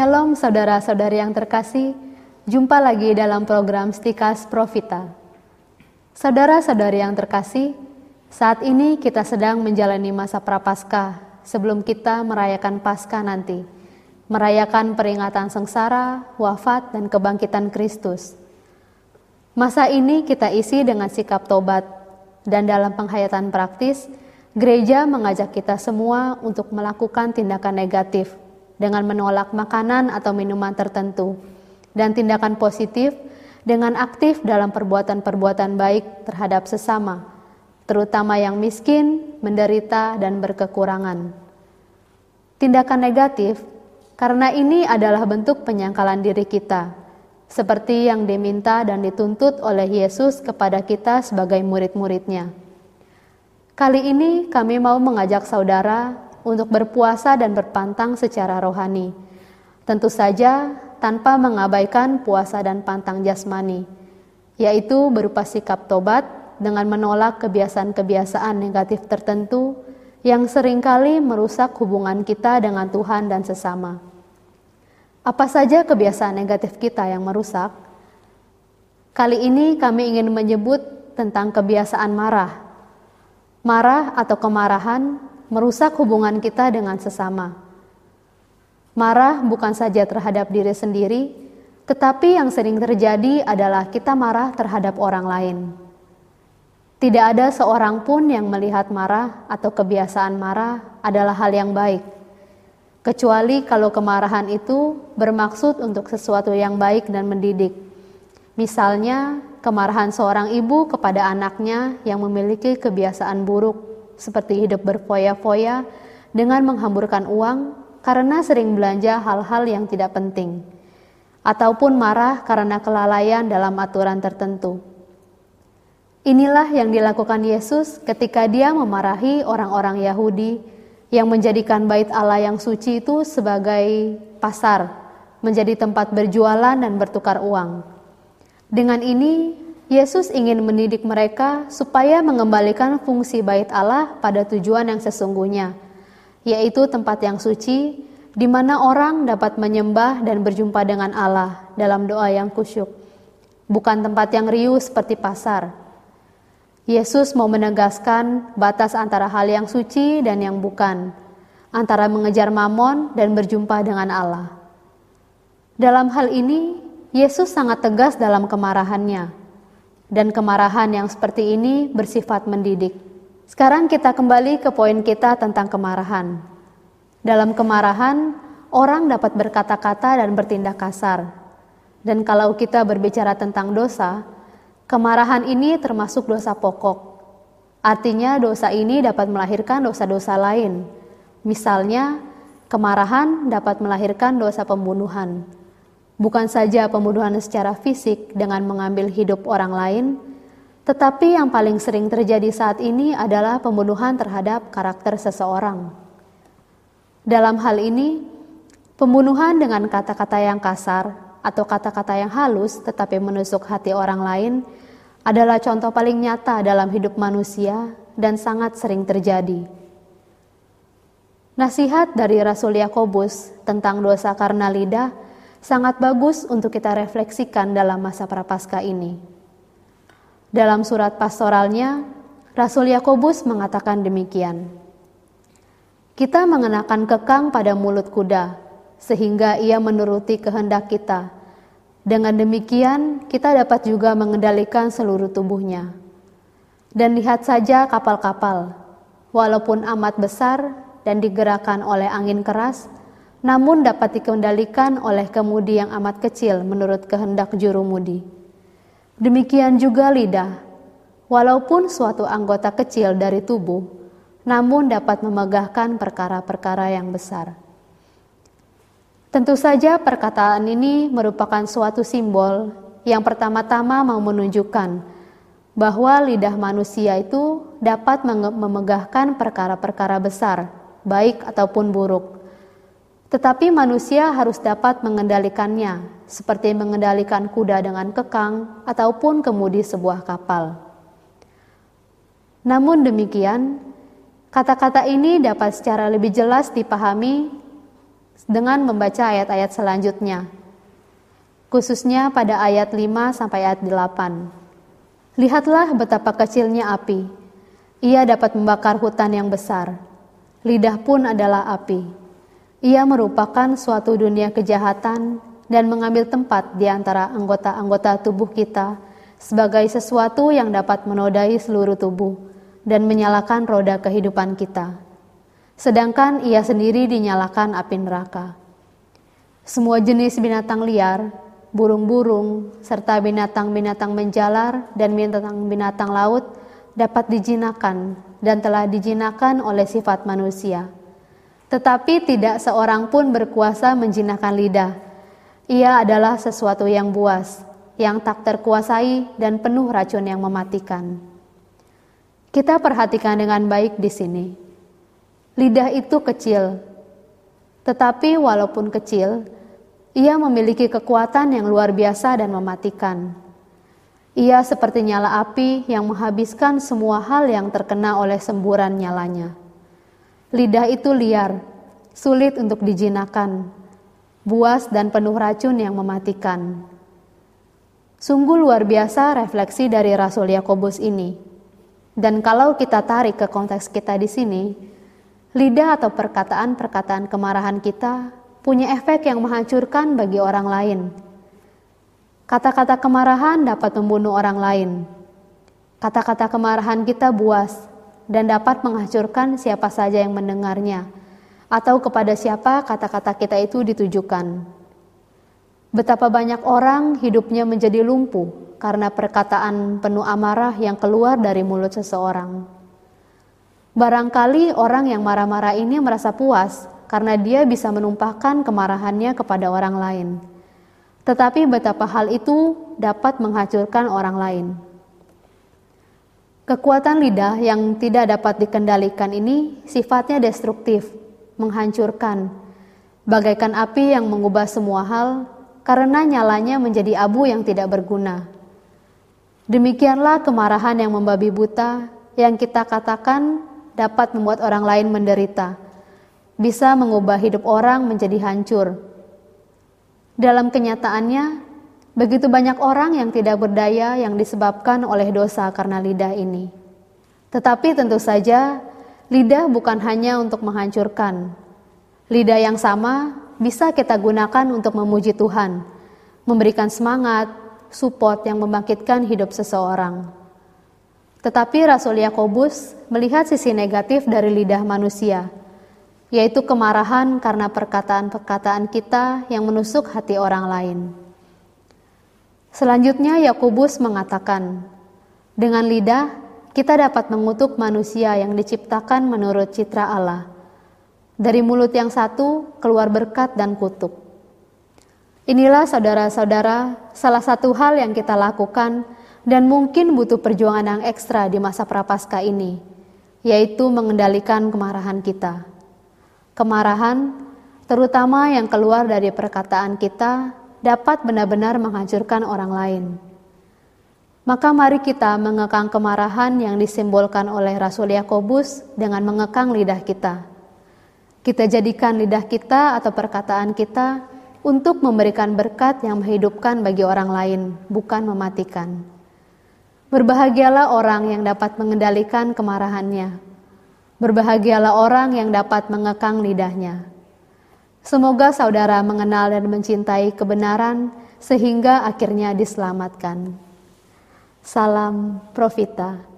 Shalom saudara-saudari yang terkasih, jumpa lagi dalam program Stikas Profita. Saudara-saudari yang terkasih, saat ini kita sedang menjalani masa prapaskah sebelum kita merayakan Paskah nanti, merayakan peringatan sengsara, wafat, dan kebangkitan Kristus. Masa ini kita isi dengan sikap tobat, dan dalam penghayatan praktis, gereja mengajak kita semua untuk melakukan tindakan negatif dengan menolak makanan atau minuman tertentu, dan tindakan positif dengan aktif dalam perbuatan-perbuatan baik terhadap sesama, terutama yang miskin, menderita, dan berkekurangan. Tindakan negatif karena ini adalah bentuk penyangkalan diri kita, seperti yang diminta dan dituntut oleh Yesus kepada kita sebagai murid-muridnya. Kali ini kami mau mengajak saudara untuk berpuasa dan berpantang secara rohani. Tentu saja tanpa mengabaikan puasa dan pantang jasmani, yaitu berupa sikap tobat dengan menolak kebiasaan-kebiasaan negatif tertentu yang sering kali merusak hubungan kita dengan Tuhan dan sesama. Apa saja kebiasaan negatif kita yang merusak? Kali ini kami ingin menyebut tentang kebiasaan marah. Marah atau kemarahan merusak hubungan kita dengan sesama. Marah bukan saja terhadap diri sendiri, tetapi yang sering terjadi adalah kita marah terhadap orang lain. Tidak ada seorang pun yang melihat marah atau kebiasaan marah adalah hal yang baik, kecuali kalau kemarahan itu bermaksud untuk sesuatu yang baik dan mendidik. Misalnya, kemarahan seorang ibu kepada anaknya yang memiliki kebiasaan buruk seperti hidup berfoya-foya dengan menghamburkan uang karena sering belanja hal-hal yang tidak penting, ataupun marah karena kelalaian dalam aturan tertentu. Inilah yang dilakukan Yesus ketika Dia memarahi orang-orang Yahudi yang menjadikan Bait Allah yang suci itu sebagai pasar, menjadi tempat berjualan dan bertukar uang. Dengan ini, Yesus ingin mendidik mereka supaya mengembalikan fungsi bait Allah pada tujuan yang sesungguhnya, yaitu tempat yang suci di mana orang dapat menyembah dan berjumpa dengan Allah dalam doa yang kusyuk, bukan tempat yang riuh seperti pasar. Yesus mau menegaskan batas antara hal yang suci dan yang bukan, antara mengejar mamon dan berjumpa dengan Allah. Dalam hal ini, Yesus sangat tegas dalam kemarahannya dan kemarahan yang seperti ini bersifat mendidik. Sekarang kita kembali ke poin kita tentang kemarahan. Dalam kemarahan, orang dapat berkata-kata dan bertindak kasar. Dan kalau kita berbicara tentang dosa, kemarahan ini termasuk dosa pokok. Artinya dosa ini dapat melahirkan dosa-dosa lain. Misalnya, kemarahan dapat melahirkan dosa pembunuhan bukan saja pembunuhan secara fisik dengan mengambil hidup orang lain, tetapi yang paling sering terjadi saat ini adalah pembunuhan terhadap karakter seseorang. Dalam hal ini, pembunuhan dengan kata-kata yang kasar atau kata-kata yang halus tetapi menusuk hati orang lain adalah contoh paling nyata dalam hidup manusia dan sangat sering terjadi. Nasihat dari Rasul Yakobus tentang dosa karena lidah sangat bagus untuk kita refleksikan dalam masa prapaskah ini. Dalam surat pastoralnya, Rasul Yakobus mengatakan demikian. Kita mengenakan kekang pada mulut kuda, sehingga ia menuruti kehendak kita. Dengan demikian, kita dapat juga mengendalikan seluruh tubuhnya. Dan lihat saja kapal-kapal, walaupun amat besar dan digerakkan oleh angin keras, namun dapat dikendalikan oleh kemudi yang amat kecil menurut kehendak juru mudi. Demikian juga lidah, walaupun suatu anggota kecil dari tubuh, namun dapat memegahkan perkara-perkara yang besar. Tentu saja perkataan ini merupakan suatu simbol yang pertama-tama mau menunjukkan bahwa lidah manusia itu dapat memegahkan perkara-perkara besar, baik ataupun buruk tetapi manusia harus dapat mengendalikannya, seperti mengendalikan kuda dengan kekang ataupun kemudi sebuah kapal. Namun demikian, kata-kata ini dapat secara lebih jelas dipahami dengan membaca ayat-ayat selanjutnya. Khususnya pada ayat 5 sampai ayat 8. Lihatlah betapa kecilnya api. Ia dapat membakar hutan yang besar. Lidah pun adalah api. Ia merupakan suatu dunia kejahatan dan mengambil tempat di antara anggota-anggota tubuh kita sebagai sesuatu yang dapat menodai seluruh tubuh dan menyalakan roda kehidupan kita. Sedangkan ia sendiri dinyalakan api neraka. Semua jenis binatang liar, burung-burung, serta binatang-binatang menjalar dan binatang-binatang laut dapat dijinakan dan telah dijinakan oleh sifat manusia. Tetapi tidak seorang pun berkuasa menjinakkan lidah, ia adalah sesuatu yang buas, yang tak terkuasai dan penuh racun yang mematikan. Kita perhatikan dengan baik di sini. Lidah itu kecil, tetapi walaupun kecil, ia memiliki kekuatan yang luar biasa dan mematikan. Ia seperti nyala api yang menghabiskan semua hal yang terkena oleh semburan nyalanya. Lidah itu liar, sulit untuk dijinakan, buas dan penuh racun yang mematikan. Sungguh luar biasa refleksi dari Rasul Yakobus ini. Dan kalau kita tarik ke konteks kita di sini, lidah atau perkataan-perkataan kemarahan kita punya efek yang menghancurkan bagi orang lain. Kata-kata kemarahan dapat membunuh orang lain. Kata-kata kemarahan kita buas dan dapat menghancurkan siapa saja yang mendengarnya atau kepada siapa kata-kata kita itu ditujukan. Betapa banyak orang hidupnya menjadi lumpuh karena perkataan penuh amarah yang keluar dari mulut seseorang. Barangkali orang yang marah-marah ini merasa puas karena dia bisa menumpahkan kemarahannya kepada orang lain. Tetapi betapa hal itu dapat menghancurkan orang lain. Kekuatan lidah yang tidak dapat dikendalikan ini sifatnya destruktif menghancurkan, bagaikan api yang mengubah semua hal karena nyalanya menjadi abu yang tidak berguna. Demikianlah kemarahan yang membabi buta yang kita katakan dapat membuat orang lain menderita, bisa mengubah hidup orang menjadi hancur. Dalam kenyataannya, begitu banyak orang yang tidak berdaya yang disebabkan oleh dosa karena lidah ini. Tetapi tentu saja Lidah bukan hanya untuk menghancurkan. Lidah yang sama bisa kita gunakan untuk memuji Tuhan, memberikan semangat, support yang membangkitkan hidup seseorang. Tetapi Rasul Yakobus melihat sisi negatif dari lidah manusia, yaitu kemarahan karena perkataan-perkataan kita yang menusuk hati orang lain. Selanjutnya Yakobus mengatakan, dengan lidah kita dapat mengutuk manusia yang diciptakan menurut citra Allah. Dari mulut yang satu keluar berkat dan kutuk. Inilah saudara-saudara salah satu hal yang kita lakukan dan mungkin butuh perjuangan yang ekstra di masa prapaskah ini, yaitu mengendalikan kemarahan kita. Kemarahan, terutama yang keluar dari perkataan kita, dapat benar-benar menghancurkan orang lain. Maka mari kita mengekang kemarahan yang disimbolkan oleh Rasul Yakobus dengan mengekang lidah kita. Kita jadikan lidah kita atau perkataan kita untuk memberikan berkat yang menghidupkan bagi orang lain, bukan mematikan. Berbahagialah orang yang dapat mengendalikan kemarahannya. Berbahagialah orang yang dapat mengekang lidahnya. Semoga saudara mengenal dan mencintai kebenaran sehingga akhirnya diselamatkan. Salam Profita.